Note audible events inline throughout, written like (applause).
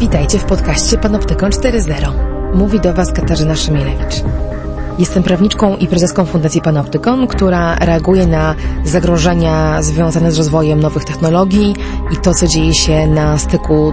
Witajcie w podcaście Panoptykon 4.0. Mówi do Was Katarzyna Szymielewicz. Jestem prawniczką i prezeską Fundacji Panoptykon, która reaguje na zagrożenia związane z rozwojem nowych technologii i to, co dzieje się na styku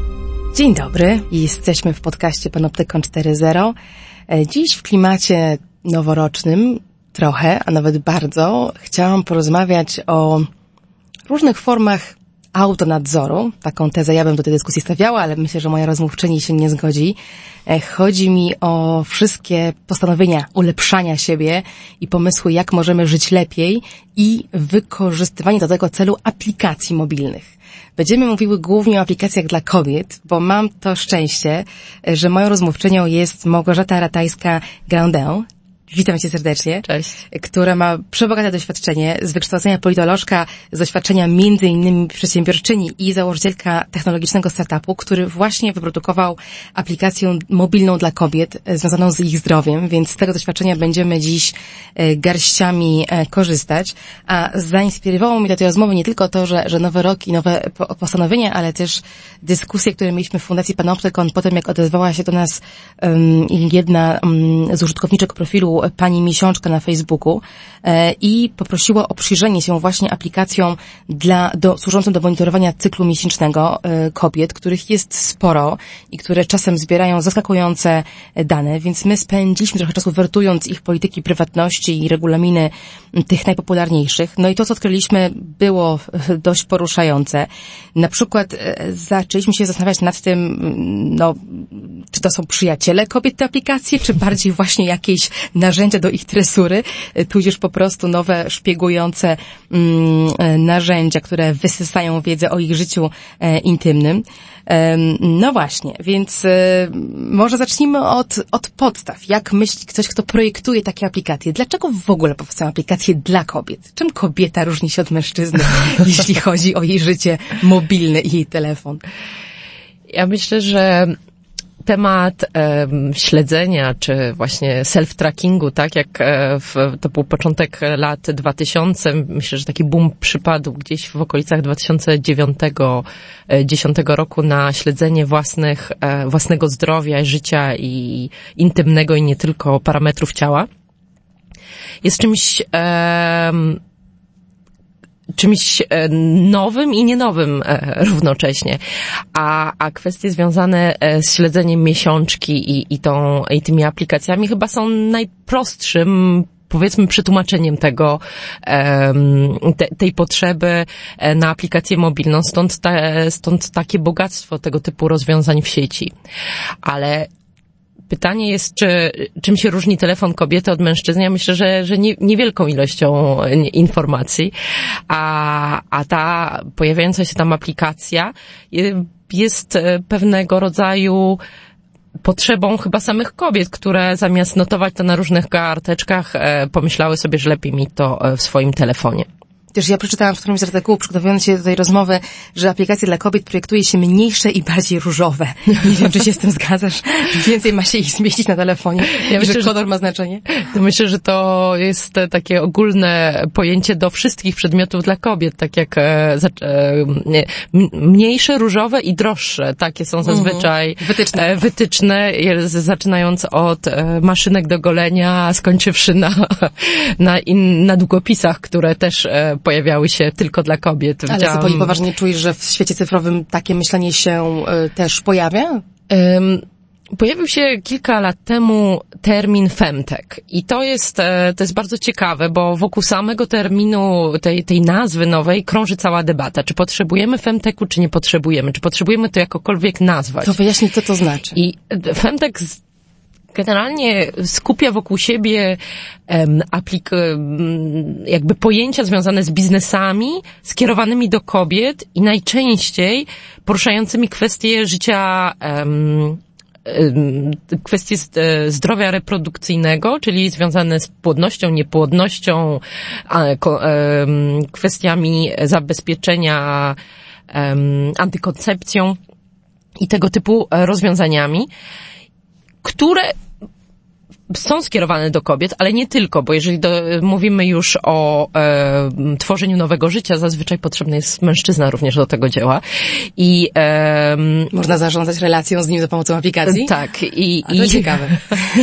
Dzień dobry, jesteśmy w podcaście Panoptykon 4.0. E, Dziś w klimacie noworocznym trochę, a nawet bardzo, chciałam porozmawiać o różnych formach autonadzoru. Taką tezę ja bym do tej dyskusji stawiała, ale myślę, że moja rozmówczyni się nie zgodzi. E, Chodzi mi o wszystkie postanowienia ulepszania siebie i pomysły, jak możemy żyć lepiej i wykorzystywanie do tego celu aplikacji mobilnych. Będziemy mówiły głównie o aplikacjach dla kobiet, bo mam to szczęście, e, że moją rozmówczynią jest Małgorzata Ratajska-Grandin. Witam cię serdecznie. Cześć. Która ma przebogate doświadczenie z wykształcenia politolożka, z doświadczenia między innymi przedsiębiorczyni i założycielka technologicznego startupu, który właśnie wyprodukował aplikację mobilną dla kobiet e, związaną z ich zdrowiem, więc z tego doświadczenia będziemy dziś e, garściami e, korzystać. A zainspirowało mnie do tej rozmowy nie tylko to, że, że nowy rok i nowe po- postanowienia, ale też dyskusje, które mieliśmy w Fundacji Panoptykon po tym, jak odezwała się do nas um, jedna um, z użytkowniczek profilu pani Miesiączka na Facebooku e, i poprosiła o przyjrzenie się właśnie aplikacjom dla, do, służącym do monitorowania cyklu miesięcznego e, kobiet, których jest sporo i które czasem zbierają zaskakujące dane, więc my spędziliśmy trochę czasu wertując ich polityki prywatności i regulaminy tych najpopularniejszych. No i to, co odkryliśmy, było (laughs) dość poruszające. Na przykład e, zaczęliśmy się zastanawiać nad tym, no, czy to są przyjaciele kobiet te aplikacje, czy bardziej właśnie jakieś narzędzia do ich tresury, e, tudzież po prostu nowe szpiegujące mm, narzędzia, które wysysają wiedzę o ich życiu e, intymnym. No właśnie, więc e, może zacznijmy od, od podstaw. Jak myśli ktoś, kto projektuje takie aplikacje? Dlaczego w ogóle powstają aplikacje dla kobiet? Czym kobieta różni się od mężczyzny, (laughs) jeśli chodzi o jej życie mobilne i jej telefon? Ja myślę, że temat em, śledzenia, czy właśnie self-trackingu, tak jak e, w, to był początek lat 2000, myślę, że taki boom przypadł gdzieś w okolicach 2009-2010 roku na śledzenie własnych, e, własnego zdrowia, życia i intymnego i nie tylko parametrów ciała. Jest czymś em, czymś e, nowym i nienowym e, równocześnie. A, a kwestie związane e, z śledzeniem miesiączki i, i, tą, i tymi aplikacjami chyba są najprostszym powiedzmy przetłumaczeniem tego, te, tej potrzeby na aplikację mobilną, stąd, te, stąd takie bogactwo tego typu rozwiązań w sieci. Ale Pytanie jest, czy, czym się różni telefon kobiety od mężczyzny? Ja myślę, że, że nie, niewielką ilością informacji, a, a ta pojawiająca się tam aplikacja je- jest e, pewnego rodzaju potrzebą chyba samych kobiet, które zamiast notować to na różnych karteczkach, e, pomyślały sobie, że lepiej mieć to e, w swoim telefonie. Też ja przeczytałam w którymś z artykułów, przygotowując się do tej rozmowy, że aplikacje dla kobiet projektuje się mniejsze i bardziej różowe. Nie wiem, czy się z tym zgadzasz. Więcej ma się ich zmieścić na telefonie. Ja myślę, że kolor ma znaczenie. Myślę, że to jest takie ogólne pojęcie do wszystkich przedmiotów dla kobiet, tak jak e, e, mniejsze, różowe i droższe. Takie są zazwyczaj Wytyczne. e, wytyczne zaczynając od e, maszynek do golenia, skończywszy na, (laughs) na, in, na długopisach, które też e, pojawiały się tylko dla kobiet. Ale Widziałam- zupełnie poważnie czujesz, że w świecie cyfrowym takie myślenie się y, też pojawia? Ym, Pojawił się kilka lat temu termin femtech i to jest, e, to jest bardzo ciekawe, bo wokół samego terminu, tej, tej nazwy nowej krąży cała debata. Czy potrzebujemy femtechu, czy nie potrzebujemy? Czy potrzebujemy to jakokolwiek nazwać? To wyjaśnij, co to znaczy. I femtech generalnie skupia wokół siebie um, aplik, jakby pojęcia związane z biznesami skierowanymi do kobiet i najczęściej poruszającymi kwestie życia um, kwestie zdrowia reprodukcyjnego, czyli związane z płodnością, niepłodnością, kwestiami zabezpieczenia, antykoncepcją i tego typu rozwiązaniami które są skierowane do kobiet, ale nie tylko, bo jeżeli do, mówimy już o e, tworzeniu nowego życia, zazwyczaj potrzebny jest mężczyzna również do tego dzieła. I e, można zarządzać relacją z nim za pomocą aplikacji? Tak. I, A to i ciekawe.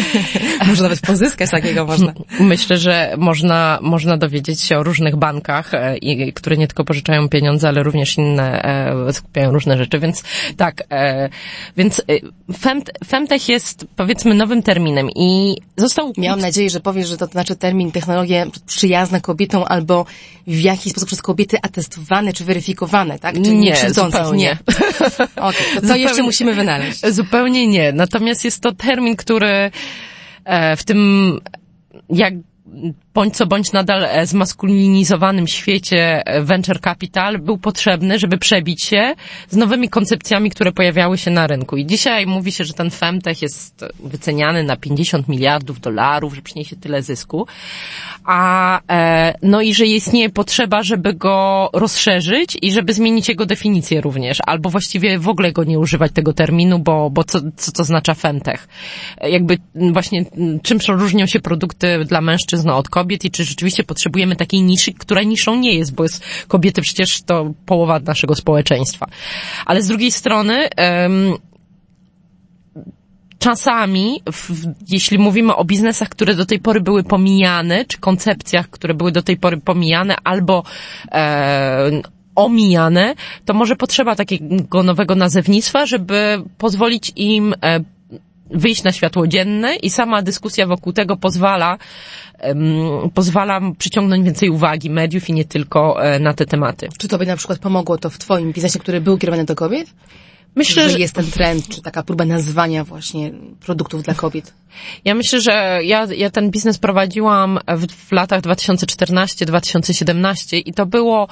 (laughs) Może nawet pozyskać takiego można. Myślę, że można, można dowiedzieć się o różnych bankach, e, i, które nie tylko pożyczają pieniądze, ale również inne e, skupiają różne rzeczy, więc tak. E, więc e, femt, femtech jest powiedzmy nowym terminem i został... Miałam nadzieję, że powiesz, że to znaczy termin technologia przyjazna kobietom albo w jakiś sposób przez kobiety atestowane czy weryfikowane, tak? Czyli nie, nie zupełnie. Nie. (laughs) okay, to, to jeszcze musimy wynaleźć. Zupełnie nie. Natomiast jest to termin, który e, w tym jak bądź co bądź nadal e, zmaskulinizowanym świecie e, venture capital był potrzebny, żeby przebić się z nowymi koncepcjami, które pojawiały się na rynku. I dzisiaj mówi się, że ten femtech jest wyceniany na 50 miliardów dolarów, że przyniesie tyle zysku. A, e, no i że istnieje potrzeba, żeby go rozszerzyć i żeby zmienić jego definicję również, albo właściwie w ogóle go nie używać tego terminu, bo, bo co, co to znaczy femtech? Jakby właśnie czym różnią się produkty dla mężczyzn od kobiet? Kobiet i czy rzeczywiście potrzebujemy takiej niszy, która niszą nie jest, bo jest kobiety przecież to połowa naszego społeczeństwa. Ale z drugiej strony, um, czasami, w, jeśli mówimy o biznesach, które do tej pory były pomijane, czy koncepcjach, które były do tej pory pomijane, albo e, omijane, to może potrzeba takiego nowego nazewnictwa, żeby pozwolić im e, wyjść na światło dzienne i sama dyskusja wokół tego pozwala, pozwala przyciągnąć więcej uwagi mediów i nie tylko e, na te tematy. Czy to by na przykład pomogło to w Twoim biznesie, który był kierowany do kobiet? Myślę, że jest ten trend, czy taka próba nazwania właśnie produktów dla kobiet. Ja myślę, że ja, ja ten biznes prowadziłam w, w latach 2014-2017 i to było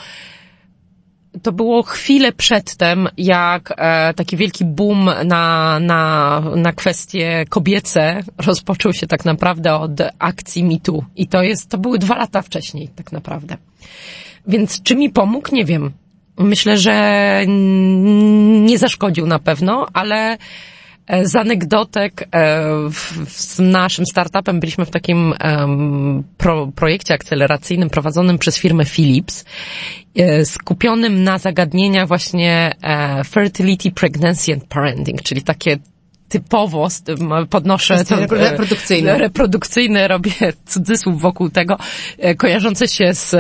to było chwilę przedtem, jak e, taki wielki boom na, na, na kwestie kobiece rozpoczął się tak naprawdę od akcji MeToo. I to jest, to były dwa lata wcześniej tak naprawdę. Więc czy mi pomógł? Nie wiem. Myślę, że nie zaszkodził na pewno, ale z anegdotek e, z naszym startupem byliśmy w takim pro, projekcie akceleracyjnym prowadzonym przez firmę Philips, e, skupionym na zagadnieniach właśnie fertility, pregnancy and parenting, czyli takie typowo podnoszę to, reprodukcyjne. reprodukcyjne, robię cudzysłów wokół tego, kojarzące się z,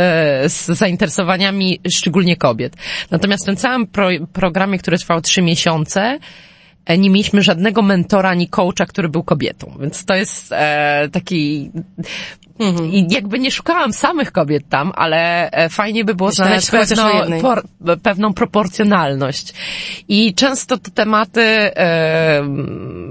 z zainteresowaniami szczególnie kobiet. Natomiast w tym całym pro, programie, który trwał trzy miesiące, E, nie mieliśmy żadnego mentora ani coacha, który był kobietą. Więc to jest e, taki Mhm. I jakby nie szukałam samych kobiet tam, ale e, fajnie by było znaleźć pewno, por, pewną proporcjonalność. I często te tematy e,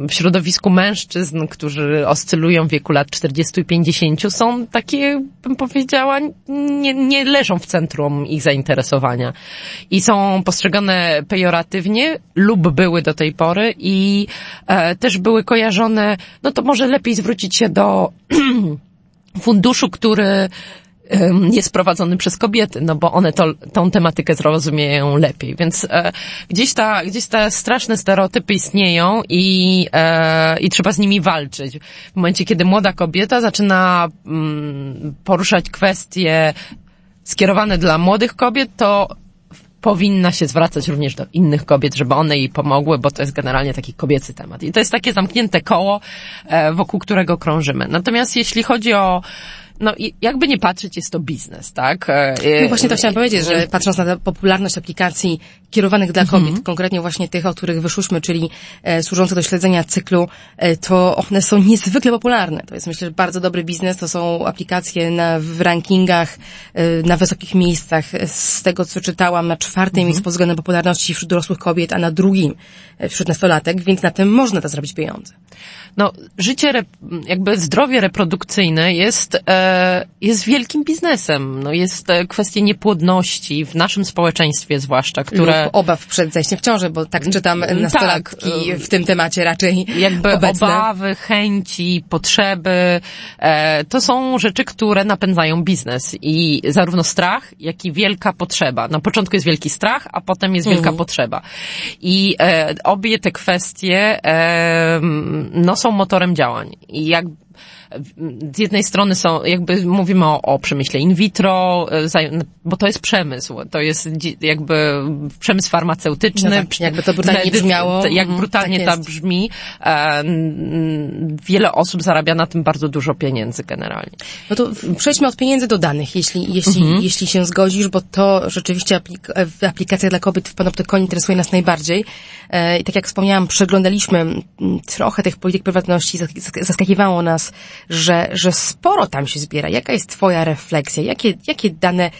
w środowisku mężczyzn, którzy oscylują w wieku lat 40 i 50 są takie, bym powiedziała, nie, nie leżą w centrum ich zainteresowania. I są postrzegane pejoratywnie lub były do tej pory i e, też były kojarzone, no to może lepiej zwrócić się do (clears throat) funduszu, który jest prowadzony przez kobiety, no bo one to, tą tematykę zrozumieją lepiej. Więc e, gdzieś, ta, gdzieś te straszne stereotypy istnieją i, e, i trzeba z nimi walczyć. W momencie, kiedy młoda kobieta zaczyna mm, poruszać kwestie skierowane dla młodych kobiet, to powinna się zwracać również do innych kobiet, żeby one jej pomogły, bo to jest generalnie taki kobiecy temat. I to jest takie zamknięte koło, e, wokół którego krążymy. Natomiast jeśli chodzi o no jakby nie patrzeć, jest to biznes, tak? E, no właśnie to chciałam powiedzieć, że patrząc na popularność aplikacji kierowanych dla kobiet, konkretnie właśnie tych, o których wyszłyśmy, czyli e, służące do śledzenia cyklu, e, to one są niezwykle popularne. To jest myślę, że bardzo dobry biznes, to są aplikacje na, w rankingach, e, na wysokich miejscach. Z tego, co czytałam, na czwartym miejscu pod względem popularności wśród dorosłych kobiet, a na drugim e, wśród nastolatek, więc na tym można da zarobić pieniądze. No, życie, jakby zdrowie reprodukcyjne jest, e, jest wielkim biznesem. No, jest e, kwestia niepłodności w naszym społeczeństwie zwłaszcza, które... Obaw przed zajściem w ciążę, bo tak czytam nastolatki Tak, w tym temacie raczej jakby obecne. obawy, chęci, potrzeby, e, to są rzeczy, które napędzają biznes i zarówno strach, jak i wielka potrzeba. Na początku jest wielki strach, a potem jest wielka potrzeba. I e, obie te kwestie no, są motorem działań. I jak z jednej strony są, jakby mówimy o, o przemyśle in vitro, e, bo to jest przemysł, to jest jakby przemysł farmaceutyczny. No tak, jakby to brutalnie brzmiało, Jak mhm, brutalnie tak ta brzmi, e, wiele osób zarabia na tym bardzo dużo pieniędzy generalnie. No to przejdźmy od pieniędzy do danych, jeśli, jeśli, Mhm. jeśli się zgodzisz, bo to rzeczywiście aplik- e, aplikacja dla kobiet w panoptykonie interesuje nas najbardziej. I tak jak wspomniałam, przeglądaliśmy trochę tych polityk prywatności, zas- zas- zaskakiwało nas, że, że sporo tam się zbiera. Jaka jest twoja refleksja? Jakie, jakie dane,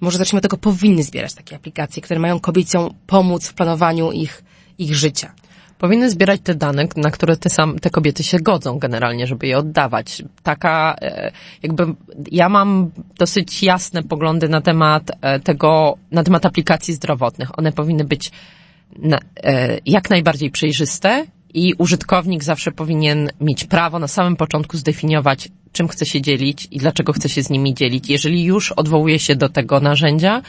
może zacznijmy od tego, powinny zbierać takie aplikacje, które mają kobietom pomóc w planowaniu ich, ich życia? Powinny zbierać te dane, na które te, sam, te kobiety się godzą generalnie, żeby je oddawać. Taka, e, jakby, ja mam dosyć jasne poglądy na temat e, tego, na temat aplikacji zdrowotnych. One powinny być e, jak najbardziej przejrzyste i użytkownik zawsze powinien mieć prawo na samym początku zdefiniować, czym chce się dzielić i dlaczego chce się z nimi dzielić. Jeżeli już odwołuje się do tego narzędzia,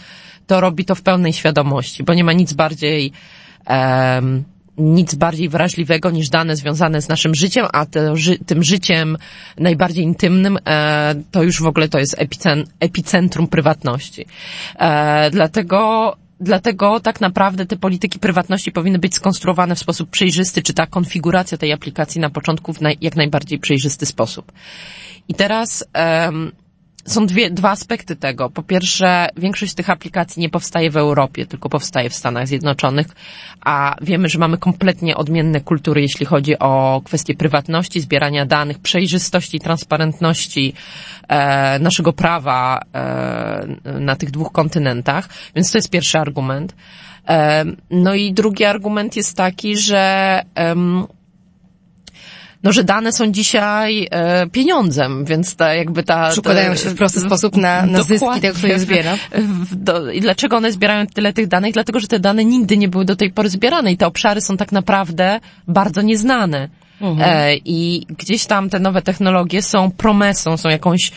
to robi to w pełnej świadomości, bo nie ma nic bardziej em, nic bardziej wrażliwego niż dane związane z naszym życiem, a ży, tym życiem najbardziej intymnym e, to już w ogóle to jest epicen, epicentrum prywatności. E, dlatego Dlatego tak naprawdę te polityki prywatności powinny być skonstruowane w sposób przejrzysty, czy ta konfiguracja tej aplikacji na początku w naj, jak najbardziej przejrzysty sposób. I teraz em, są dwie, dwa aspekty tego. Po pierwsze, większość tych aplikacji nie powstaje w Europie, tylko powstaje w Stanach Zjednoczonych, a wiemy, że mamy kompletnie odmienne kultury, jeśli chodzi o kwestie prywatności, zbierania danych, przejrzystości, transparentności e, naszego prawa e, na tych dwóch kontynentach. Więc to jest pierwszy argument. E, no i drugi argument jest taki, że no, że dane są dzisiaj e, pieniądzem, więc ta jakby ta... Przykładają ta- się w prosty sposób na, na zyski tego, kto je zbiera. Do, I dlaczego one zbierają tyle tych danych? Dlatego, że te dane nigdy nie były do tej pory zbierane i te obszary są tak naprawdę bardzo nieznane. E, I gdzieś tam te nowe technologie są promesą, są jakąś,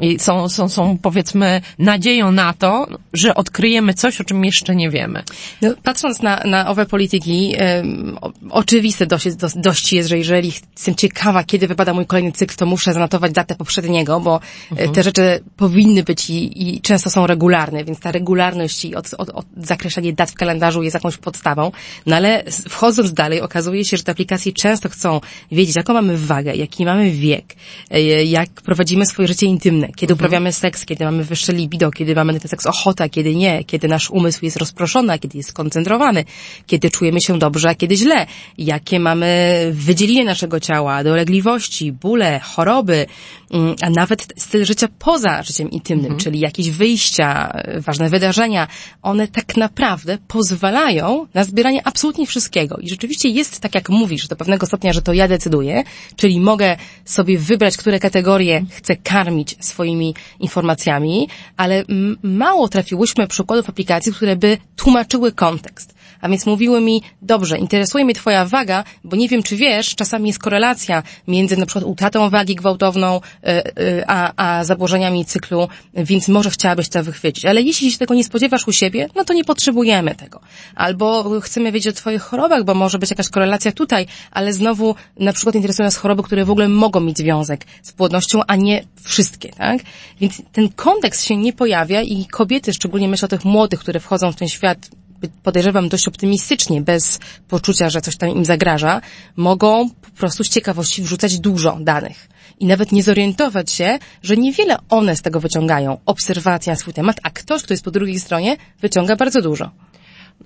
i są, są, są powiedzmy nadzieją na to, że odkryjemy coś, o czym jeszcze nie wiemy. No, patrząc na, na owe polityki, um, oczywiste dość, jest- dość, jest, że jeżeli jestem ciekawa, kiedy wypada mój kolejny cykl, to muszę zanotować datę poprzedniego, bo e, te rzeczy powinny być i, i często są regularne, więc ta regularność i od, od, od zakreślanie dat w kalendarzu jest jakąś podstawą. No ale wchodząc dalej, okazuje się, że te aplikacje często chcą wiedzieć, jaką mamy wagę, jaki mamy wiek, e, jak prowadzimy swoje życie intymne, kiedy uprawiamy seks, kiedy mamy wyższe libido, kiedy mamy na ten seks ochota, kiedy nie, kiedy nasz umysł jest rozproszony, kiedy jest skoncentrowany, kiedy czujemy się dobrze, a kiedy źle, jakie mamy wydzieliny naszego ciała, dolegliwości, bóle, choroby, a nawet styl życia poza życiem intymnym, czyli jakieś wyjścia, e, ważne wydarzenia, one tak naprawdę pozwalają na zbieranie absolutnie wszystkiego. I rzeczywiście jest tak, jak mówisz, do pewnego stopnia, że to ja decyduję, czyli mogę sobie wybrać, które kategorie chcę karmić swoimi informacjami, ale mało trafiłyśmy przykładów aplikacji, które by tłumaczyły kontekst. A więc mówiły mi, dobrze, interesuje mnie twoja waga, bo nie wiem, czy wiesz, czasami jest korelacja między na przykład utratą wagi gwałtowną, a, a zaburzeniami cyklu, więc może chciałabyś to wychwycić. Ale jeśli się tego nie spodziewasz u siebie, no to nie potrzebujemy tego. Albo chcemy wiedzieć o twoich chorobach, bo może być jakaś korelacja tutaj, ale znowu na przykład interesują nas choroby, które w ogóle mogą mieć związek z płodnością, a nie wszystkie, tak? Więc ten kontekst się nie pojawia i kobiety, szczególnie myślę o tych młodych, które wchodzą w ten świat podejrzewam dość optymistycznie, bez poczucia, że coś tam im zagraża, mogą po prostu z ciekawości wrzucać dużo danych. I nawet nie zorientować się, że niewiele one z tego wyciągają. Obserwacja swój temat, a ktoś, kto jest po drugiej stronie, wyciąga bardzo dużo.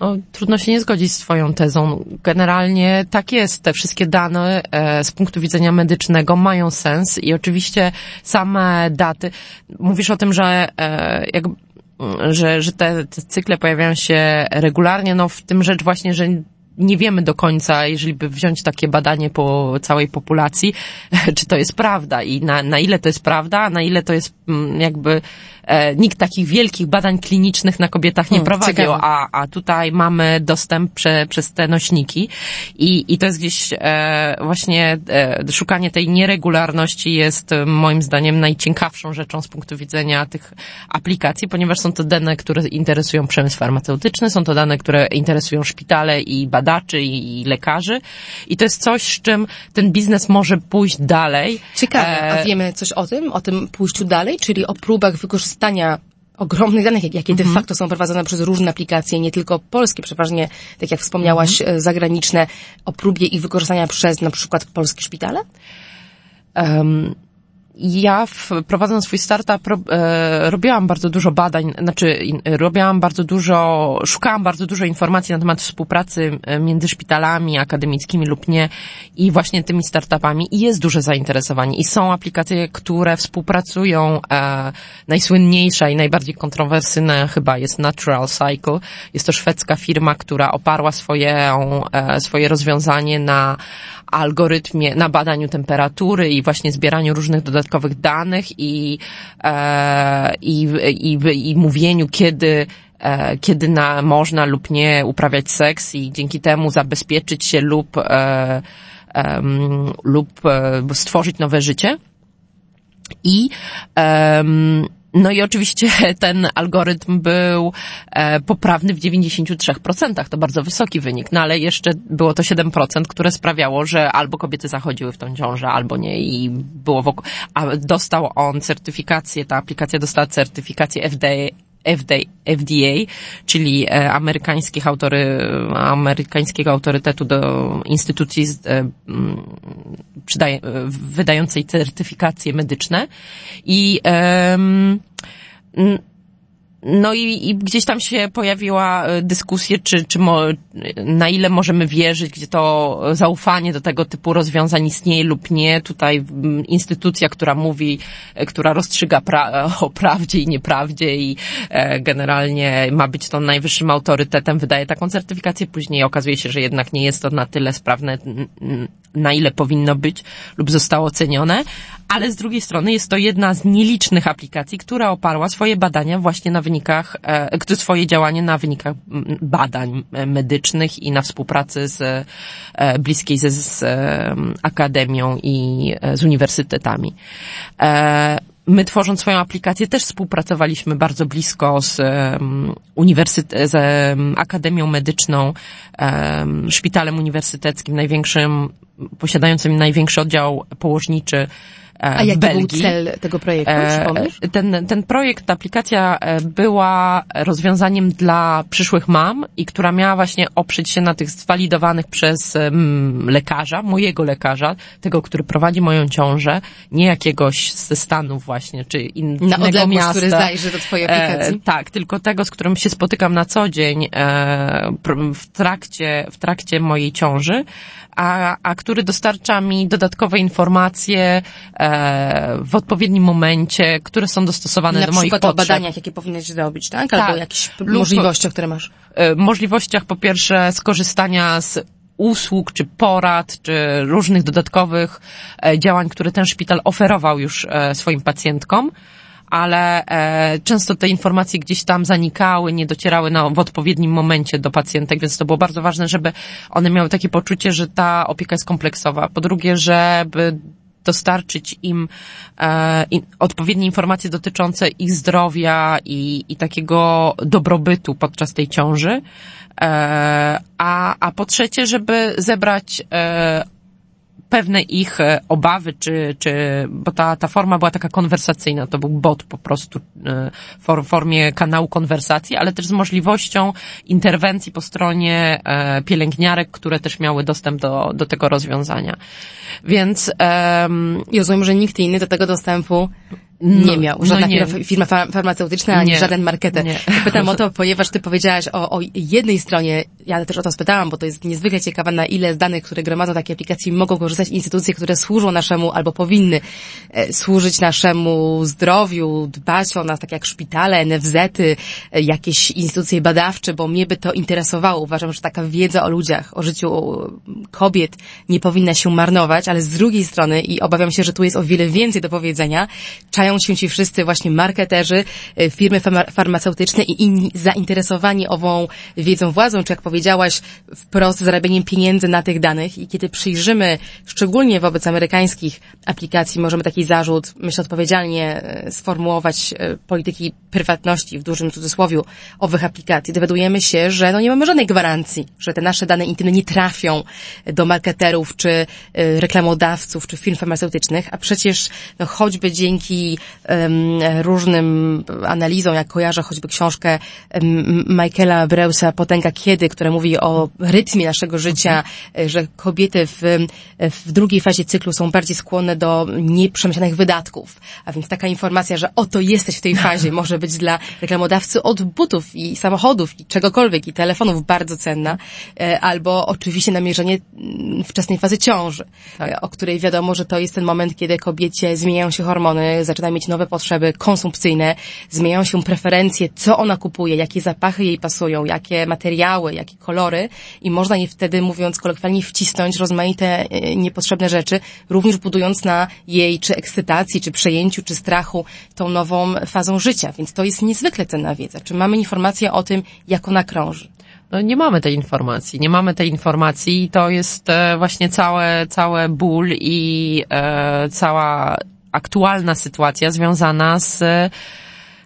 No, trudno się nie zgodzić z Twoją tezą. Generalnie tak jest. Te wszystkie dane e, z punktu widzenia medycznego mają sens i oczywiście same daty. Mówisz o tym, że e, jak, że, że te, te cykle pojawiają się regularnie. No w tym rzecz właśnie, że nie wiemy do końca, jeżeli by wziąć takie badanie po całej populacji, (laughs) czy to jest prawda i na, na ile to jest prawda, a na ile to jest mm, jakby e, nikt takich wielkich badań klinicznych na kobietach nie hmm, prowadził, a, a tutaj mamy dostęp prze, przez te nośniki. I, i to jest gdzieś e, właśnie e, szukanie tej nieregularności jest e, moim zdaniem najciekawszą rzeczą z punktu widzenia tych aplikacji, ponieważ są to dane, które interesują przemysł farmaceutyczny, są to dane, które interesują szpitale i badaczy i, i lekarzy. I to jest coś, z czym ten biznes może pójść dalej. Ciekawe, a e, wiemy coś o tym, o tym pójściu dalej, czyli o próbach wykorzystania wykorzystania ogromnych danych, jakie de mhm. facto są prowadzone przez różne aplikacje, nie tylko polskie, przeważnie, tak jak wspomniałaś, mhm. zagraniczne, o próbie ich wykorzystania przez na przykład polskie szpitale? Um, ja w, prowadząc swój startup ro, e, robiłam bardzo dużo badań, znaczy in, robiłam bardzo dużo, szukałam bardzo dużo informacji na temat współpracy e, między szpitalami akademickimi lub nie i właśnie tymi startupami i jest duże zainteresowanie i są aplikacje, które współpracują, e, najsłynniejsza i najbardziej kontrowersyjna chyba jest Natural Cycle. Jest to szwedzka firma, która oparła swoje, e, swoje rozwiązanie na algorytmie, na badaniu temperatury i właśnie zbieraniu różnych dodatkowych danych i, e, i, i, i mówieniu, kiedy e, kiedy na, można lub nie uprawiać seks i dzięki temu zabezpieczyć się lub, e, e, lub stworzyć nowe życie. I no i oczywiście (laughs) ten algorytm był e, poprawny w 93%. To bardzo wysoki wynik. No ale jeszcze było to 7%, które sprawiało, że albo kobiety zachodziły w tą ciążę, albo nie i było wokół. A dostał on certyfikację, ta aplikacja dostała certyfikację FDA, FDA, czyli e, amerykańskich autory, amerykańskiego autorytetu do instytucji e, przydaje, wydającej certyfikacje medyczne. I um, no i, i gdzieś tam się pojawiła e, dyskusja, czy, czy mo, na ile możemy wierzyć, gdzie to zaufanie do tego typu rozwiązań istnieje lub nie. Tutaj instytucja, która mówi, e, która rozstrzyga pra (laughs) o prawdzie i nieprawdzie i e, generalnie ma być to najwyższym autorytetem, wydaje taką certyfikację. Później okazuje się, że jednak nie jest to na tyle sprawne, na ile powinno być lub zostało ocenione, ale z drugiej strony jest to jedna z nielicznych aplikacji, która oparła swoje badania właśnie na wynikach, e, swoje działanie na wynikach badań e, medycznych i na współpracy z e, bliskiej ze, z akademią i z uniwersytetami. My tworząc swoją aplikację też współpracowaliśmy bardzo blisko z uniwersytet, z Akademią Medyczną, Szpitalem Uniwersyteckim, największym, posiadającym największy oddział położniczy a jaki był cel tego projektu, e, Ten, ten projekt, ta aplikacja e, była rozwiązaniem dla przyszłych mam i która miała właśnie oprzeć się na tych zwalidowanych przez lekarza, mojego lekarza, tego, który prowadzi moją ciążę, nie jakiegoś ze Stanów właśnie, czy innego na odległość, miasta. który zajrzy do twojej aplikacji. E, tak, tylko tego, z którym się spotykam na co dzień e, w trakcie, w trakcie mojej ciąży, a, a który dostarcza mi dodatkowe informacje e, w odpowiednim momencie, które są dostosowane Na do moich potrzeb. Na przykład o badaniach, jakie powinieneś zrobić, tak? Albo tak. jakichś możliwościach, które masz. E, możliwościach po pierwsze skorzystania z usług, czy porad, czy różnych dodatkowych e, działań, które ten szpital oferował już e, swoim pacjentkom ale e, często te informacje gdzieś tam zanikały, nie docierały na, w odpowiednim momencie do pacjentek, więc to było bardzo ważne, żeby one miały takie poczucie, że ta opieka jest kompleksowa. Po drugie, żeby dostarczyć im e, in, odpowiednie informacje dotyczące ich zdrowia i, i takiego dobrobytu podczas tej ciąży. E, a, a po trzecie, żeby zebrać e, pewne ich e, obawy, czy, czy, bo ta, ta forma była taka konwersacyjna, to był bot po prostu e, w formie kanału konwersacji, ale też z możliwością interwencji po stronie e, pielęgniarek, które też miały dostęp do, do tego rozwiązania. Więc... Um, I rozumiem, że nikt inny do tego dostępu nie no, miał. Żadna no nie. firma farmaceutyczna, ani nie. żaden marketer. Nie. Pytam o to, (laughs) ponieważ ty powiedziałaś o, o jednej stronie, ja też o to spytałam, bo to jest niezwykle ciekawe, na ile z danych, które gromadzą takie aplikacje, mogą korzystać instytucje, które służą naszemu, albo powinny e, służyć naszemu zdrowiu, dbać o nas, tak jak szpitale, NFZ-y, e, jakieś instytucje badawcze, bo mnie by to interesowało. Uważam, że taka wiedza o ludziach, o życiu kobiet nie powinna się marnować, ale z drugiej strony, i obawiam się, że tu jest o wiele więcej do powiedzenia, zgłaszają się ci wszyscy właśnie marketerzy, e, firmy farmaceutyczne i inni zainteresowani ową wiedzą władzą, czy jak powiedziałaś, wprost zarabianiem pieniędzy na tych danych. I kiedy przyjrzymy, szczególnie wobec amerykańskich aplikacji, możemy taki zarzut, myślę, odpowiedzialnie e, sformułować e, polityki prywatności w dużym cudzysłowiu owych aplikacji. Dowiadujemy się, że no nie mamy żadnej gwarancji, że te nasze dane intymne nie trafią do marketerów, czy reklamodawców, czy firm farmaceutycznych, a przecież no, choćby dzięki różnym analizom, jak kojarzę choćby książkę Michaela Breusa Potęga Kiedy, która mówi o rytmie naszego życia, mhm. że kobiety w, w drugiej fazie cyklu są bardziej skłonne do nieprzemyślanych wydatków. A więc taka informacja, że oto jesteś w tej fazie, (laughs) może być dla reklamodawcy od butów i samochodów i czegokolwiek i telefonów bardzo cenna, e, albo oczywiście namierzenie mm, wczesnej fazy ciąży, tak. E, o której wiadomo, że to jest ten moment, kiedy kobiecie zmieniają się hormony, zaczyna mieć nowe potrzeby konsumpcyjne, zmieniają się preferencje, co ona kupuje, jakie zapachy jej pasują, jakie materiały, jakie kolory i można je wtedy, mówiąc kolokwialnie, wcisnąć rozmaite e, niepotrzebne rzeczy, również budując na jej czy ekscytacji, czy przejęciu, czy strachu tą nową fazą życia. Więc to jest niezwykle cenna wiedza. Czy mamy informację o tym, jak ona krąży? No nie mamy tej informacji, nie mamy tej informacji i to jest e, właśnie całe, całe ból i e, cała aktualna sytuacja związana z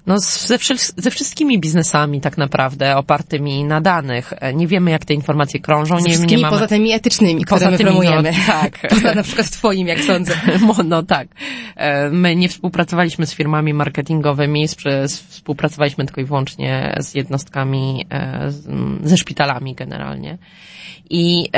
no, ze, ze wszystkimi biznesami tak naprawdę opartymi na danych. Nie wiemy, jak te informacje krążą. Nie, nie mamy... poza tymi etycznymi, które poza my tymi, promujemy. No, tak. (laughs) poza na przykład twoim, jak sądzę. (laughs) No tak. E, my nie współpracowaliśmy z firmami marketingowymi, współpracowaliśmy tylko i wyłącznie z jednostkami, e, ze szpitalami generalnie i,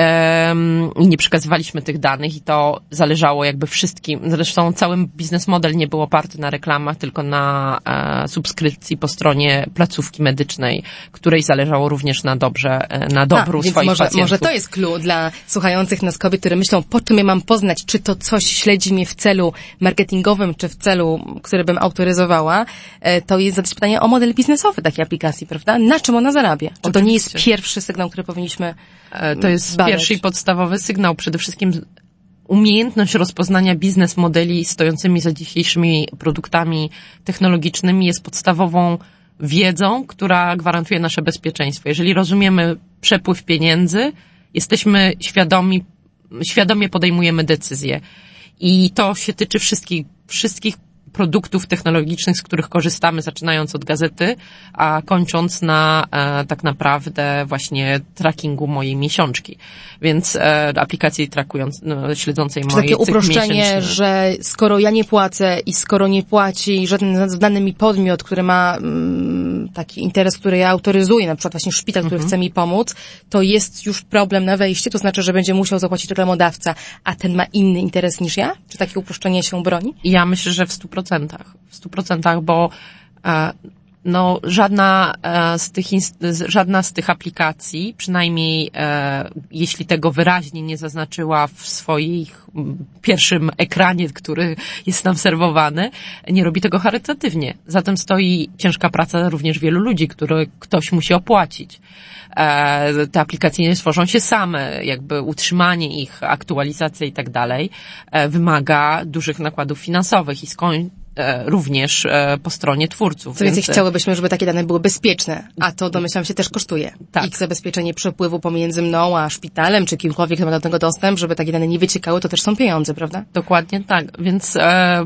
i nie przekazywaliśmy tych danych i to zależało jakby wszystkim. Zresztą cały biznes model nie był oparty na reklamach, tylko na e, subskrypcji po stronie placówki medycznej, której zależało również na dobrze, e, na dobru A, swoich może, pacjentów. Może to jest clue dla słuchających nas kobiet, które myślą, po czym ja mam poznać, czy to coś śledzi mnie w celu marketingowym, czy w celu, który bym autoryzowała, e, to jest zadać pytanie o model biznesowy takiej aplikacji, prawda? Na czym ona zarabia? Czy to nie jest pierwszy sygnał, który powinniśmy e, to jest badać. pierwszy i podstawowy sygnał. Przede wszystkim umiejętność rozpoznania biznes modeli stojącymi za dzisiejszymi produktami technologicznymi jest podstawową wiedzą, która gwarantuje nasze bezpieczeństwo. Jeżeli rozumiemy przepływ pieniędzy, jesteśmy świadomi, świadomie podejmujemy decyzje. I to się tyczy wszystkich, wszystkich produktów technologicznych, z których korzystamy, zaczynając od gazety, a kończąc na e, tak naprawdę właśnie trackingu mojej miesiączki. Więc e, aplikacji trakując, no, śledzącej Czy takie uproszczenie, że skoro ja nie płacę i skoro nie płaci żaden znany mi podmiot, który ma mm, taki interes, który ja autoryzuję, na przykład właśnie szpital, który mhm. chce mi pomóc, to jest już problem na wejście, to znaczy, że będzie musiał zapłacić reklamodawca, a ten ma inny interes niż ja? Czy takie uproszczenie się broni? Ja myślę, że w 100% procentach, w stu procentach, bo e, no, żadna e, z tych, żadna z tych aplikacji, przynajmniej e, jeśli tego wyraźnie nie zaznaczyła w swoim pierwszym ekranie, który jest nam serwowany, nie robi tego charytatywnie. Zatem stoi ciężka praca również wielu ludzi, które ktoś musi opłacić. Te aplikacje nie stworzą się same, jakby utrzymanie ich, aktualizacja i tak dalej wymaga dużych nakładów finansowych i skąd e, również e, po stronie twórców. Co więcej, Więc, e, chciałybyśmy, żeby takie dane były bezpieczne, a to domyślam się też kosztuje. Tak. Ich zabezpieczenie przepływu pomiędzy mną a szpitalem, czy kimkolwiek, kto ma do tego dostęp, żeby takie dane nie wyciekały, to też są pieniądze, prawda? Dokładnie tak. Więc, e,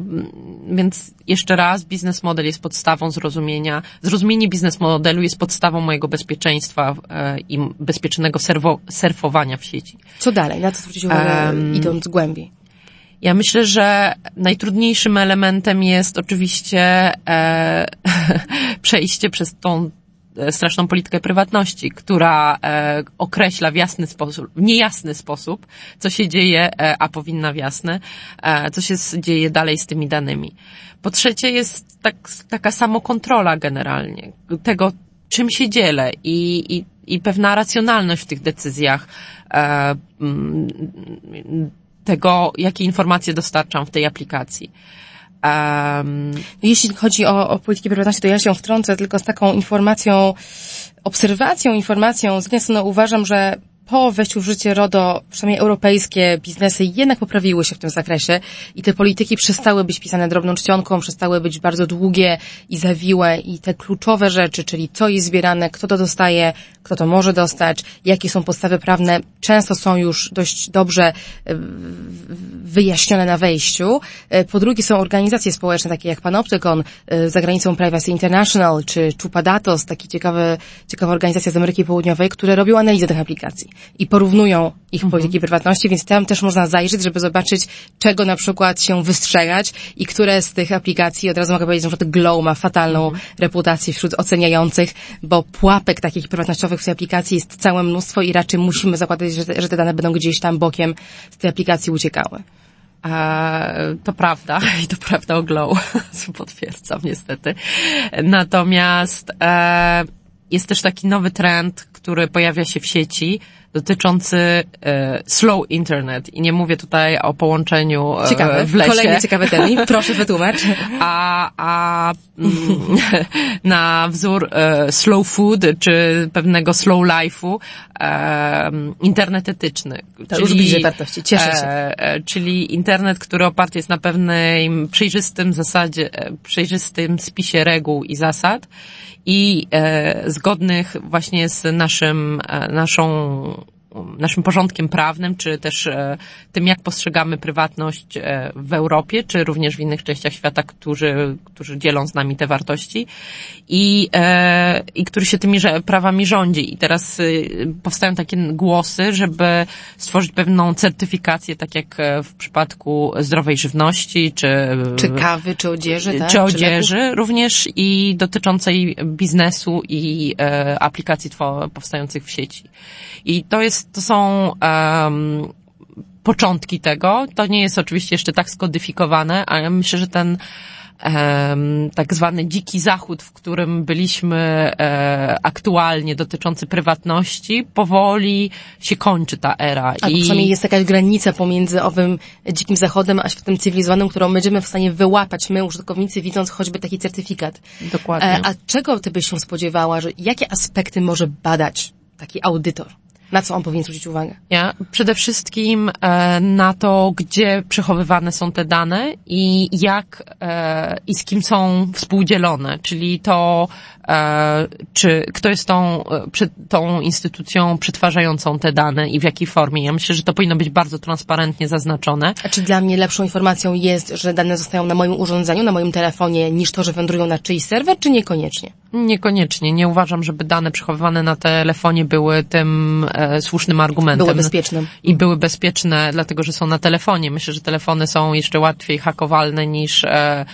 więc jeszcze raz, biznes model jest podstawą zrozumienia. Zrozumienie biznes modelu jest podstawą mojego bezpieczeństwa e, i bezpiecznego serwo, surfowania w sieci. Co dalej? Na co zwrócić uwagę, Em, idąc głębiej? Ja myślę, że najtrudniejszym elementem jest oczywiście e, (laughs) przejście przez tą e, straszną politykę prywatności, która e, określa w jasny sposób, w niejasny sposób, co się dzieje, e, a powinna w jasny, e, co się dzieje dalej z tymi danymi. Po trzecie jest tak, taka samokontrola generalnie tego, czym się dzielę i, i, i pewna racjonalność w tych decyzjach. E, tego, jakie informacje dostarczam w tej aplikacji. Um, Jeśli chodzi o, o politykę prywatności, to ja się wtrącę tylko z taką informacją, obserwacją, informacją. Z jednej strony uważam, że po wejściu w życie RODO, przynajmniej europejskie biznesy jednak poprawiły się w tym zakresie i te polityki przestały być pisane drobną czcionką, przestały być bardzo długie i zawiłe i te kluczowe rzeczy, czyli co jest zbierane, kto to dostaje, kto to może dostać, jakie są podstawy prawne, często są już dość dobrze e, wyjaśnione na wejściu. E, Po drugie są organizacje społeczne, takie jak Panoptykon, e, za granicą Privacy International, czy Chupadatos, taki ciekawy, ciekawa organizacja z Ameryki Południowej, które robią analizę tych aplikacji i porównują ich polityki prywatności, więc tam też można zajrzeć, żeby zobaczyć, czego na przykład się wystrzegać i które z tych aplikacji, od razu mogę powiedzieć, że Glow ma fatalną reputację wśród oceniających, bo pułapek takich prywatnościowych w tej aplikacji jest całe mnóstwo i raczej musimy zakładać, że te, że te dane będą gdzieś tam bokiem z tej aplikacji uciekały. e, to prawda (laughs) i to prawda o Glow, (laughs) potwierdzam niestety. Natomiast e, jest też taki nowy trend, który pojawia się w sieci, dotyczący e, slow internet i nie mówię tutaj o połączeniu e, Ciekawe. w lesie. Kolejny ciekawy. (laughs) Proszę wytłumacz. a, a (laughs) na wzór e, slow food, czy pewnego slow life'u internet etyczny. To już bliżej wartości. Cieszę się. Czyli internet, który oparty jest na pewnym przejrzystym zasadzie, przejrzystym spisie reguł i zasad i zgodnych właśnie z naszym, naszą naszym porządkiem prawnym, czy też e, tym, jak postrzegamy prywatność e, w Europie, czy również w innych częściach świata, którzy, którzy dzielą z nami te wartości i, e, i który się tymi prawami rządzi. I teraz y, powstają takie głosy, żeby stworzyć pewną certyfikację, tak jak w przypadku zdrowej żywności, czy, Czy kawy, czy odzieży, tak? czy odzieży, również i dotyczącej biznesu i aplikacji powstających w sieci. I to jest, to są em, początki tego. To nie jest oczywiście jeszcze tak skodyfikowane, ale myślę, że ten em, tak zwany dziki zachód, w którym byliśmy e, aktualnie dotyczący prywatności, powoli się kończy ta era. Albo przynajmniej jest jakaś granica pomiędzy owym dzikim zachodem, a światem cywilizowanym, którą będziemy w stanie wyłapać my, użytkownicy, widząc choćby taki certyfikat. Dokładnie. E, a czego ty byś się spodziewała, że jakie aspekty może badać taki audytor? Na co on powinien zwrócić uwagę? Ja przede wszystkim e, na to, gdzie przechowywane są te dane i jak e, i z kim są współdzielone, czyli to, czy kto jest tą, e, tą instytucją przetwarzającą te dane i w jakiej formie. Ja myślę, że to powinno być bardzo transparentnie zaznaczone. A czy dla mnie lepszą informacją jest, że dane zostają na moim urządzeniu, na moim telefonie, niż to, że wędrują na czyjś serwer, czy niekoniecznie? Niekoniecznie. Nie uważam, żeby dane przechowywane na telefonie były tym e, słusznym argumentem. Były bezpiecznym. i były bezpieczne, dlatego że są na telefonie. Myślę, że telefony są jeszcze łatwiej hakowalne niż e, e,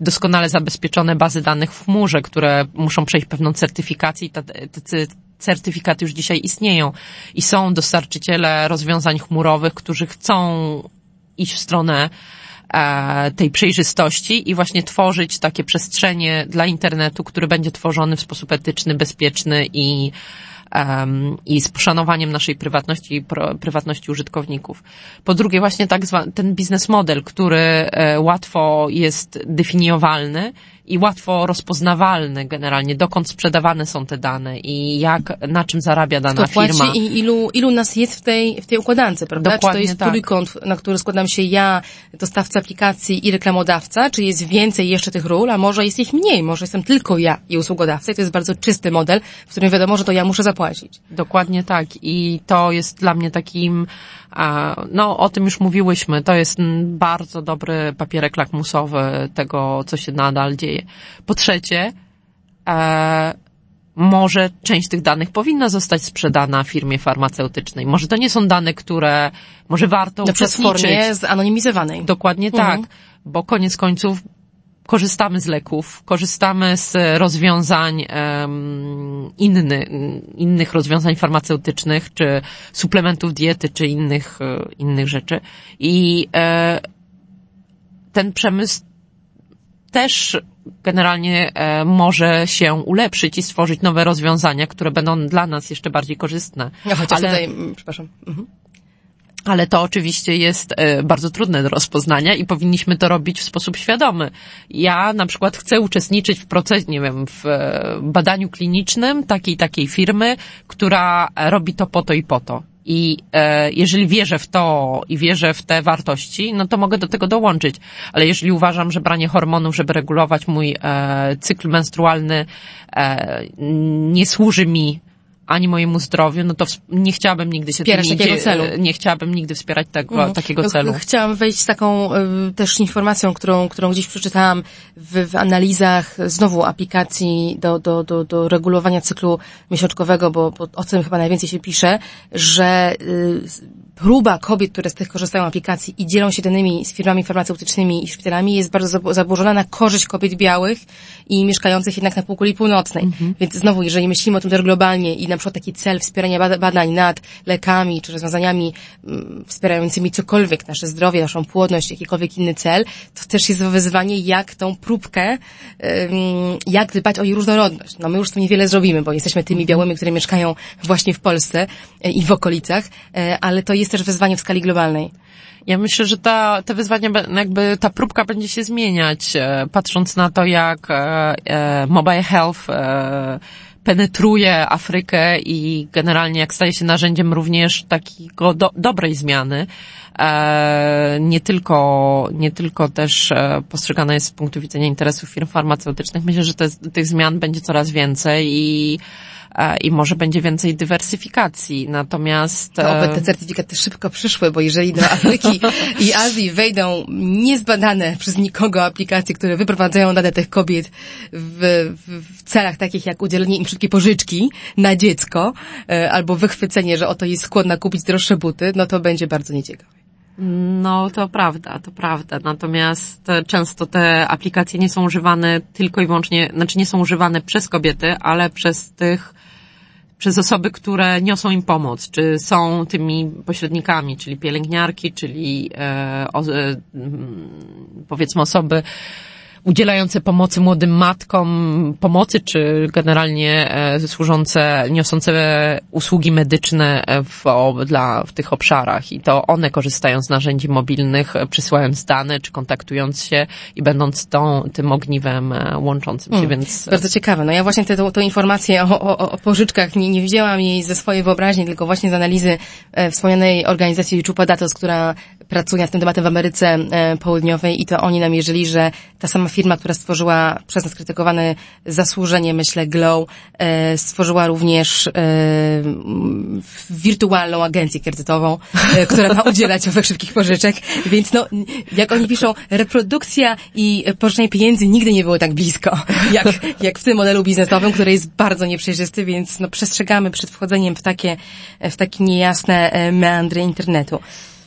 doskonale zabezpieczone bazy danych w chmurze, które muszą przejść pewną certyfikację i te, te cy- certyfikaty już dzisiaj istnieją. I są dostarczyciele rozwiązań chmurowych, którzy chcą iść w stronę e, tej przejrzystości i właśnie tworzyć takie przestrzenie dla internetu, który będzie tworzony w sposób etyczny, bezpieczny i i z poszanowaniem naszej prywatności i prywatności użytkowników. Po drugie, właśnie tak zwany ten biznes model, który e, łatwo jest definiowalny i łatwo rozpoznawalny generalnie, dokąd sprzedawane są te dane i jak, na czym zarabia dana Kto płaci firma. i ilu, ilu nas jest w tej, w tej układance, prawda? Dokładnie czy to jest tak. trójkąt, na który składam się ja, dostawca aplikacji i reklamodawca, czy jest więcej jeszcze tych ról, a może jest ich mniej, może jestem tylko ja i usługodawca i to jest bardzo czysty model, w którym wiadomo, że to ja muszę zapłacić. Dokładnie tak. I to jest dla mnie takim, no o tym już mówiłyśmy, to jest bardzo dobry papierek lakmusowy tego, co się nadal dzieje. Po trzecie, e, może część tych danych powinna zostać sprzedana firmie farmaceutycznej. Może to nie są dane, które, może warto No przez uczestniczyć. formie zanonimizowanej. Dokładnie Mhm. tak, bo koniec końców korzystamy z leków, korzystamy z rozwiązań em, inny, innych rozwiązań farmaceutycznych, czy suplementów diety, czy innych, e, innych rzeczy. I e, ten przemysł też generalnie e, może się ulepszyć i stworzyć nowe rozwiązania, które będą dla nas jeszcze bardziej korzystne. No chociaż Ale- tutaj, mm, przepraszam. Mhm. Ale to oczywiście jest e, bardzo trudne do rozpoznania i powinniśmy to robić w sposób świadomy. Ja na przykład chcę uczestniczyć w procesie, nie wiem, w e, badaniu klinicznym takiej takiej firmy, która robi to po to i po to. I e, jeżeli wierzę w to i wierzę w te wartości, no to mogę do tego dołączyć. Ale jeżeli uważam, że branie hormonów, żeby regulować mój e, cykl menstrualny, e, nie służy mi ani mojemu zdrowiu, no to nie chciałabym nigdy się Wspierać tym takiego nie, celu. nie chciałabym nigdy wspierać tego, Mhm. takiego No, celu. ch- Chciałam wejść z taką y, też informacją, którą, którą gdzieś przeczytałam w, w analizach znowu aplikacji do, do, do, do regulowania cyklu miesiączkowego, bo, bo o tym chyba najwięcej się pisze, że y, próba kobiet, które z tych korzystają aplikacji i dzielą się danymi z firmami farmaceutycznymi i szpitalami jest bardzo zab- zaburzona na korzyść kobiet białych i mieszkających jednak na półkuli północnej. Więc znowu, jeżeli myślimy o tym też globalnie i na przykład taki cel wspierania bada- badań nad lekami czy rozwiązaniami mm, wspierającymi cokolwiek, nasze zdrowie, naszą płodność, jakikolwiek inny cel, to też jest wyzwanie, jak tą próbkę, jak dbać o jej różnorodność. No my już tu niewiele zrobimy, bo jesteśmy tymi białymi, które mieszkają właśnie w Polsce e, i w okolicach, e, ale to jest też wyzwanie w skali globalnej. Ja myślę, że ta, te wyzwania, jakby ta próbka będzie się zmieniać, e, patrząc na to, jak e, e, mobile health penetruje Afrykę i generalnie jak staje się narzędziem również takiego do, dobrej zmiany. E, nie tylko, nie tylko też postrzegane jest z punktu widzenia interesów firm farmaceutycznych. Myślę, że te, tych zmian będzie coraz więcej i i może będzie więcej dywersyfikacji. Natomiast To oby e, te certyfikaty szybko przyszły, bo jeżeli do Afryki i Azji wejdą niezbadane przez nikogo aplikacje, które wyprowadzają dane tych kobiet w, w, w celach takich jak udzielenie im szybkiej pożyczki na dziecko, e, albo wychwycenie, że oto jest skłonna kupić droższe buty, no to będzie bardzo nieciekawe. No, to prawda, to prawda. Natomiast często te aplikacje nie są używane tylko i wyłącznie, znaczy nie są używane przez kobiety, ale przez tych, przez osoby, które niosą im pomoc, czy są tymi pośrednikami, czyli pielęgniarki, czyli e, o, e, mm, powiedzmy osoby udzielające pomocy młodym matkom, pomocy, czy generalnie e, służące, niosące usługi medyczne w, o, dla, w tych obszarach. I to one korzystają z narzędzi mobilnych, e, przysyłając dane, czy kontaktując się i będąc tą, tym ogniwem e, łączącym się, więc... Bardzo ciekawe. No ja właśnie tę informację o, o, o pożyczkach nie, nie widziałam jej ze swojej wyobraźni, tylko właśnie z analizy e, wspomnianej organizacji Chupa Datos, która pracuje nad tym tematem w Ameryce e, Południowej i to oni namierzyli, że ta sama firma, która stworzyła przez nas krytykowane zasłużenie, myślę, Glow, e, stworzyła również e, wirtualną agencję kredytową, która ma udzielać owych szybkich pożyczek. Więc no, jak oni piszą, reprodukcja i pożyczenie pieniędzy nigdy nie było tak blisko, jak, jak w tym modelu biznesowym, który jest bardzo nieprzejrzysty, więc no, przestrzegamy przed wchodzeniem w takie, w takie niejasne meandry internetu.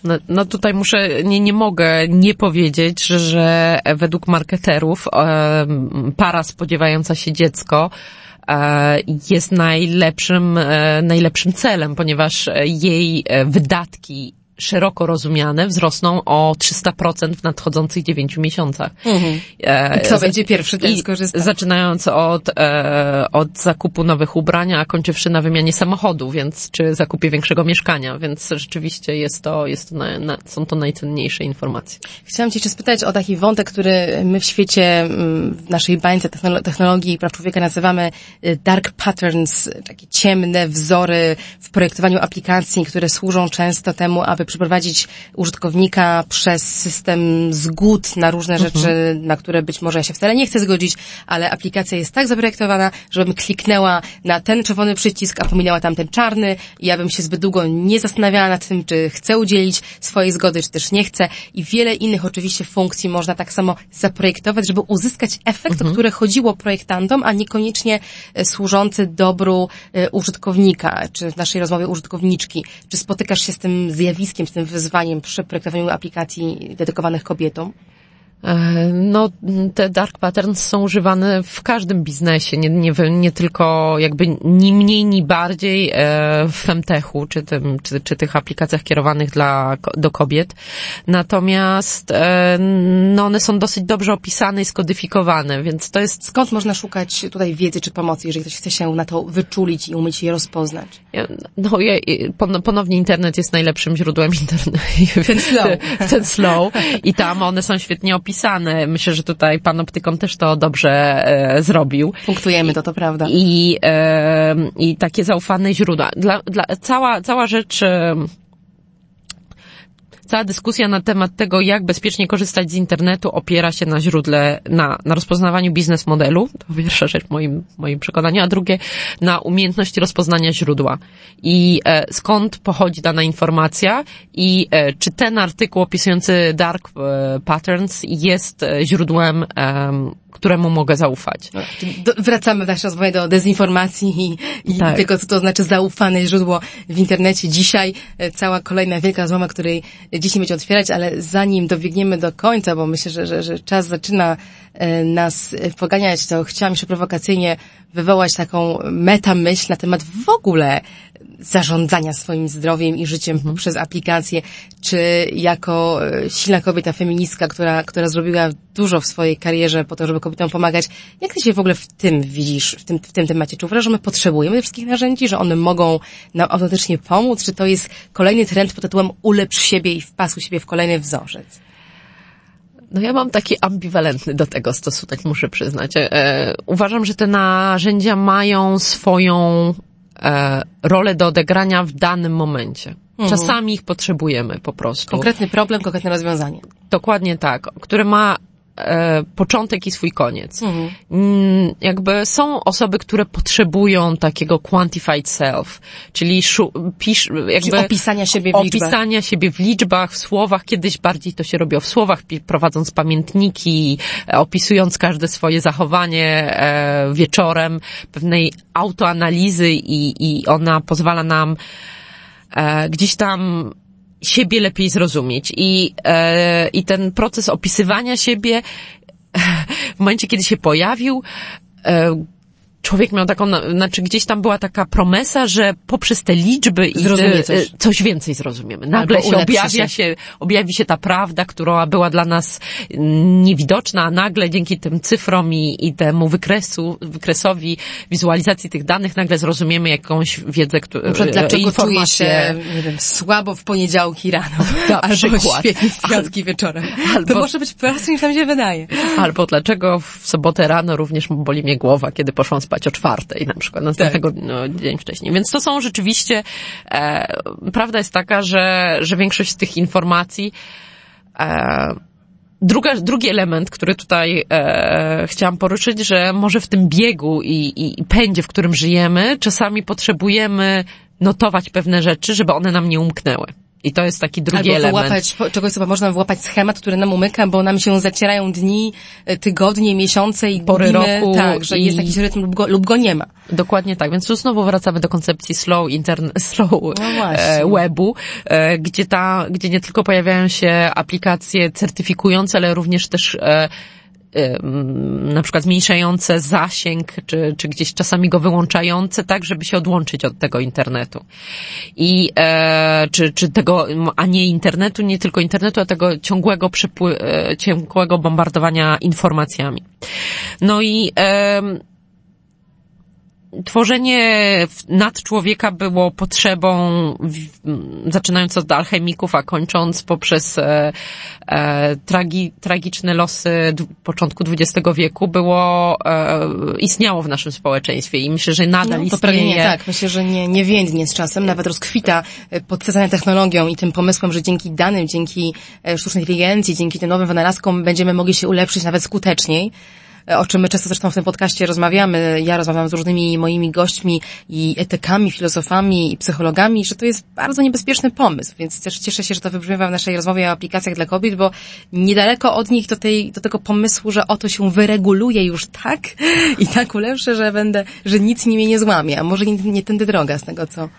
No, no tutaj muszę, nie, nie mogę nie powiedzieć, że, że według marketerów em, para spodziewająca się dziecko e, jest najlepszym, e, najlepszym celem, ponieważ jej e, wydatki szeroko rozumiane wzrosną o 300% w nadchodzących 9 miesiącach. Mhm. I kto będzie pierwszy ten skorzysta? Zaczynając od, e, od zakupu nowych ubrań, a kończywszy na wymianie samochodu, więc, czy zakupie większego mieszkania, więc rzeczywiście jest to, jest to na, na, są to najcenniejsze informacje. Chciałam Cię jeszcze spytać o taki wątek, który my w świecie, mm, w naszej bańce technologii i praw człowieka nazywamy y, dark patterns, takie ciemne wzory w projektowaniu aplikacji, które służą często temu, aby przeprowadzić użytkownika przez system zgód na różne mhm. rzeczy, na które być może ja się wcale nie chcę zgodzić, ale aplikacja jest tak zaprojektowana, żebym kliknęła na ten czerwony przycisk, a pominęła tamten czarny i ja bym się zbyt długo nie zastanawiała nad tym, czy chcę udzielić swojej zgody, czy też nie chcę i wiele innych oczywiście funkcji można tak samo zaprojektować, żeby uzyskać efekt, mhm. o który chodziło projektantom, a niekoniecznie e, służący dobru e, użytkownika, czy w naszej rozmowie użytkowniczki. Czy spotykasz się z tym zjawiskiem, z tym wyzwaniem przy projektowaniu aplikacji dedykowanych kobietom? E, no, te dark patterns są używane w każdym biznesie, nie, nie, nie tylko jakby ni mniej, ni bardziej e, w femtechu, czy, tym, czy, czy tych aplikacjach kierowanych dla, do kobiet. Natomiast e, no, one są dosyć dobrze opisane i skodyfikowane, więc to jest... Skąd można szukać tutaj wiedzy czy pomocy, jeżeli ktoś chce się na to wyczulić i umieć je rozpoznać? No, ja, ponownie internet jest najlepszym źródłem internetu. Ten slow. (laughs) Ten slow. I tam one są świetnie opisane opisane. Myślę, że tutaj pan optykom też to dobrze e, zrobił. Punktujemy to, to prawda. I, e, i takie zaufane źródła. Dla, dla, cała, cała rzecz... E, cała dyskusja na temat tego, jak bezpiecznie korzystać z internetu, opiera się na źródle, na, na rozpoznawaniu biznes modelu. To pierwsza rzecz w moim, moim przekonaniu, a drugie na umiejętności rozpoznania źródła. I e, skąd pochodzi dana informacja i e, czy ten artykuł opisujący dark e, patterns jest e, źródłem któremu mogę zaufać. No, wracamy w naszej rozmowie do dezinformacji i, i tak. tego, co to znaczy zaufane źródło w internecie. Dzisiaj e, cała kolejna wielka rozmowa, której dzisiaj będzie otwierać, ale zanim dobiegniemy do końca, bo myślę, że, że, że czas zaczyna e, nas poganiać, to chciałam jeszcze prowokacyjnie wywołać taką metamyśl na temat w ogóle zarządzania swoim zdrowiem i życiem mhm. poprzez aplikacje, czy jako silna kobieta feministka, która, która zrobiła dużo w swojej karierze po to, żeby kobietom pomagać. Jak ty się w ogóle w tym widzisz, w tym, w tym temacie? Czy uważasz, że my potrzebujemy tych wszystkich narzędzi, że one mogą nam autentycznie pomóc? Czy to jest kolejny trend pod tytułem ulepsz siebie i wpasuj siebie w kolejny wzorzec? No ja mam taki ambiwalentny do tego stosunek, muszę przyznać. E, uważam, że te narzędzia mają swoją e, rolę do odegrania w danym momencie. Mhm. Czasami ich potrzebujemy po prostu. Konkretny problem, konkretne rozwiązanie. Dokładnie tak, które ma e, początek i swój koniec. Mhm. Mm, jakby są osoby, które potrzebują takiego quantified self, czyli szu, pisz, jakby czyli opisania siebie w liczbach. Opisania siebie w liczbach, w słowach. Kiedyś bardziej to się robiło w słowach, prowadząc pamiętniki, e, opisując każde swoje zachowanie e, wieczorem, pewnej autoanalizy i, i ona pozwala nam e, gdzieś tam siebie lepiej zrozumieć. I, e, i ten proces opisywania siebie (laughs) w momencie, kiedy się pojawił, e, człowiek miał taką, znaczy gdzieś tam była taka promesa, że poprzez te liczby i e, coś. coś więcej zrozumiemy. Nagle się objawia się. się, objawi się ta prawda, która była dla nas niewidoczna, a nagle dzięki tym cyfrom i, i temu wykresu, wykresowi wizualizacji tych danych nagle zrozumiemy jakąś wiedzę, którą, dlaczego informację. się, nie wiem, słabo w poniedziałki rano, (laughs) Na albo przykład. świetnie w piątki wieczorem. Albo, to może być prostsze niż nam się wydaje. Albo dlaczego w sobotę rano również boli mnie głowa, kiedy poszłam spać spać o czwartej na przykład, następnego tak. no, dzień wcześniej. Więc to są rzeczywiście, e, prawda jest taka, że, że większość z tych informacji e, Druga, drugi element, który tutaj e, chciałam poruszyć, że może w tym biegu i, i, i pędzie, w którym żyjemy, czasami potrzebujemy notować pewne rzeczy, żeby one nam nie umknęły. I to jest taki drugi Albo element. wyłapać, czegoś co można wyłapać schemat, który nam umyka, bo nam się zacierają dni, e, tygodnie, miesiące i pory roku. Tak, że i... jest jakiś rytm lub go, lub go nie ma. Dokładnie tak, więc tu znowu wracamy do koncepcji slow, interne, (laughs) slow no e, webu, e, gdzie ta, gdzie nie tylko pojawiają się aplikacje certyfikujące, ale również też e, na przykład zmniejszające zasięg, czy, czy gdzieś czasami go wyłączające, tak, żeby się odłączyć od tego internetu. I, e, czy, czy tego, a nie internetu, nie tylko internetu, a tego ciągłego przepły, e, ciągłego bombardowania informacjami. No i, e, tworzenie nad człowieka było potrzebą, zaczynając od alchemików, a kończąc poprzez e, e, tragi, tragiczne losy początku XX wieku, było, e, istniało w naszym społeczeństwie i myślę, że nadal no, to istnieje. Nie, tak, myślę, że nie, nie więdnie z czasem, nawet rozkwita podsycania technologią i tym pomysłem, że dzięki danym, dzięki sztucznej inteligencji, dzięki tym nowym wynalazkom będziemy mogli się ulepszyć nawet skuteczniej o czym my często zresztą w tym podcaście rozmawiamy. Ja rozmawiam z różnymi moimi gośćmi i etykami, filozofami i psychologami, że to jest bardzo niebezpieczny pomysł, więc też cieszę się, że to wybrzmiewa w naszej rozmowie o aplikacjach dla kobiet, bo niedaleko od nich do, tej, do tego pomysłu, że oto się wyreguluje już tak i tak ulepszę, że będę, że nic mi mnie nie złamie, a może nie, nie tędy droga z tego, co,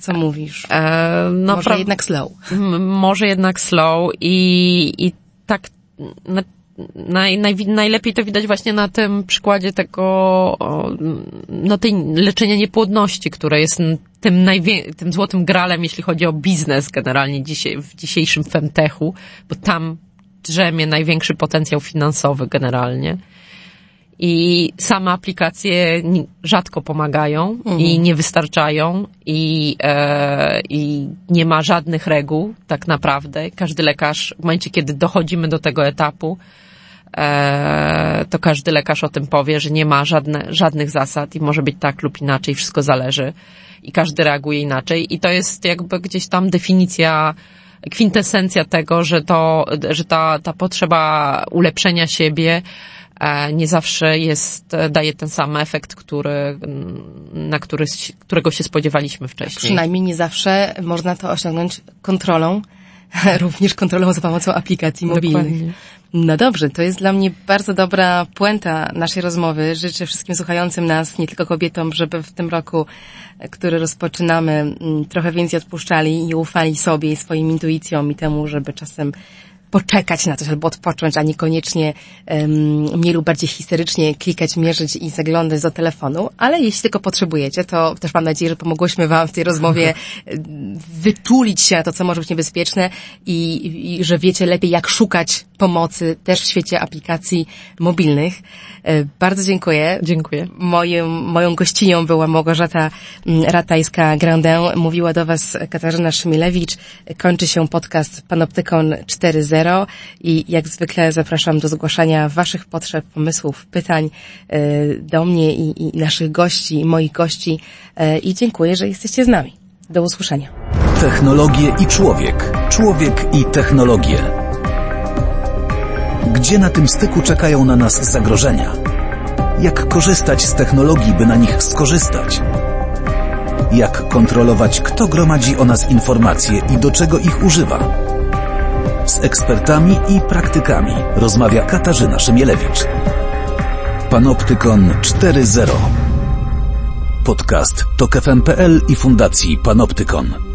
co mówisz. E, no, może jednak slow. Może jednak slow i, i tak, naj, naj, najlepiej to widać właśnie na tym przykładzie tego, no tej leczenia niepłodności, które jest tym, najwie, tym złotym gralem, jeśli chodzi o biznes generalnie dzisiaj, w dzisiejszym femtechu, bo tam drzemie największy potencjał finansowy generalnie. I same aplikacje rzadko pomagają mhm. i nie wystarczają i, e, i nie ma żadnych reguł tak naprawdę. Każdy lekarz, w momencie kiedy dochodzimy do tego etapu, e, to każdy lekarz o tym powie, że nie ma żadne, żadnych zasad i może być tak lub inaczej, wszystko zależy i każdy reaguje inaczej i to jest jakby gdzieś tam definicja kwintesencja tego, że to, że ta, ta potrzeba ulepszenia siebie nie zawsze jest, daje ten sam efekt, który, na który, którego się spodziewaliśmy wcześniej. Przynajmniej nie zawsze można to osiągnąć kontrolą, (laughs) również kontrolą za pomocą aplikacji mobilnych. Dokładnie. No dobrze, to jest dla mnie bardzo dobra puenta naszej rozmowy. Życzę wszystkim słuchającym nas, nie tylko kobietom, żeby w tym roku, który rozpoczynamy, trochę więcej odpuszczali i ufali sobie i swoim intuicjom i temu, żeby czasem poczekać na coś albo odpocząć, a niekoniecznie um, mniej lub bardziej histerycznie klikać, mierzyć i zaglądać do telefonu, ale jeśli tylko potrzebujecie, to też mam nadzieję, że pomogłyśmy Wam w tej rozmowie (laughs) wytulić się na to, co może być niebezpieczne i, i że wiecie lepiej, jak szukać pomocy też w świecie aplikacji mobilnych. E, bardzo dziękuję. Dziękuję. Moją, moją gościnią była Małgorzata mm, Ratajska-Grandin. Mówiła do Was Katarzyna Szymilewicz. Kończy się podcast Panoptykon 4.0 i jak zwykle zapraszam do zgłaszania Waszych potrzeb, pomysłów, pytań e, do mnie i, i naszych gości, i moich gości e, i dziękuję, że jesteście z nami. Do usłyszenia. Technologie i człowiek. Człowiek i technologie. Gdzie na tym styku czekają na nas zagrożenia? Jak korzystać z technologii, by na nich skorzystać? Jak kontrolować, kto gromadzi o nas informacje i do czego ich używa? Z ekspertami i praktykami rozmawia Katarzyna Szymielewicz. Panoptykon 4.0 Podcast to KFM.pl i Fundacji Panoptykon.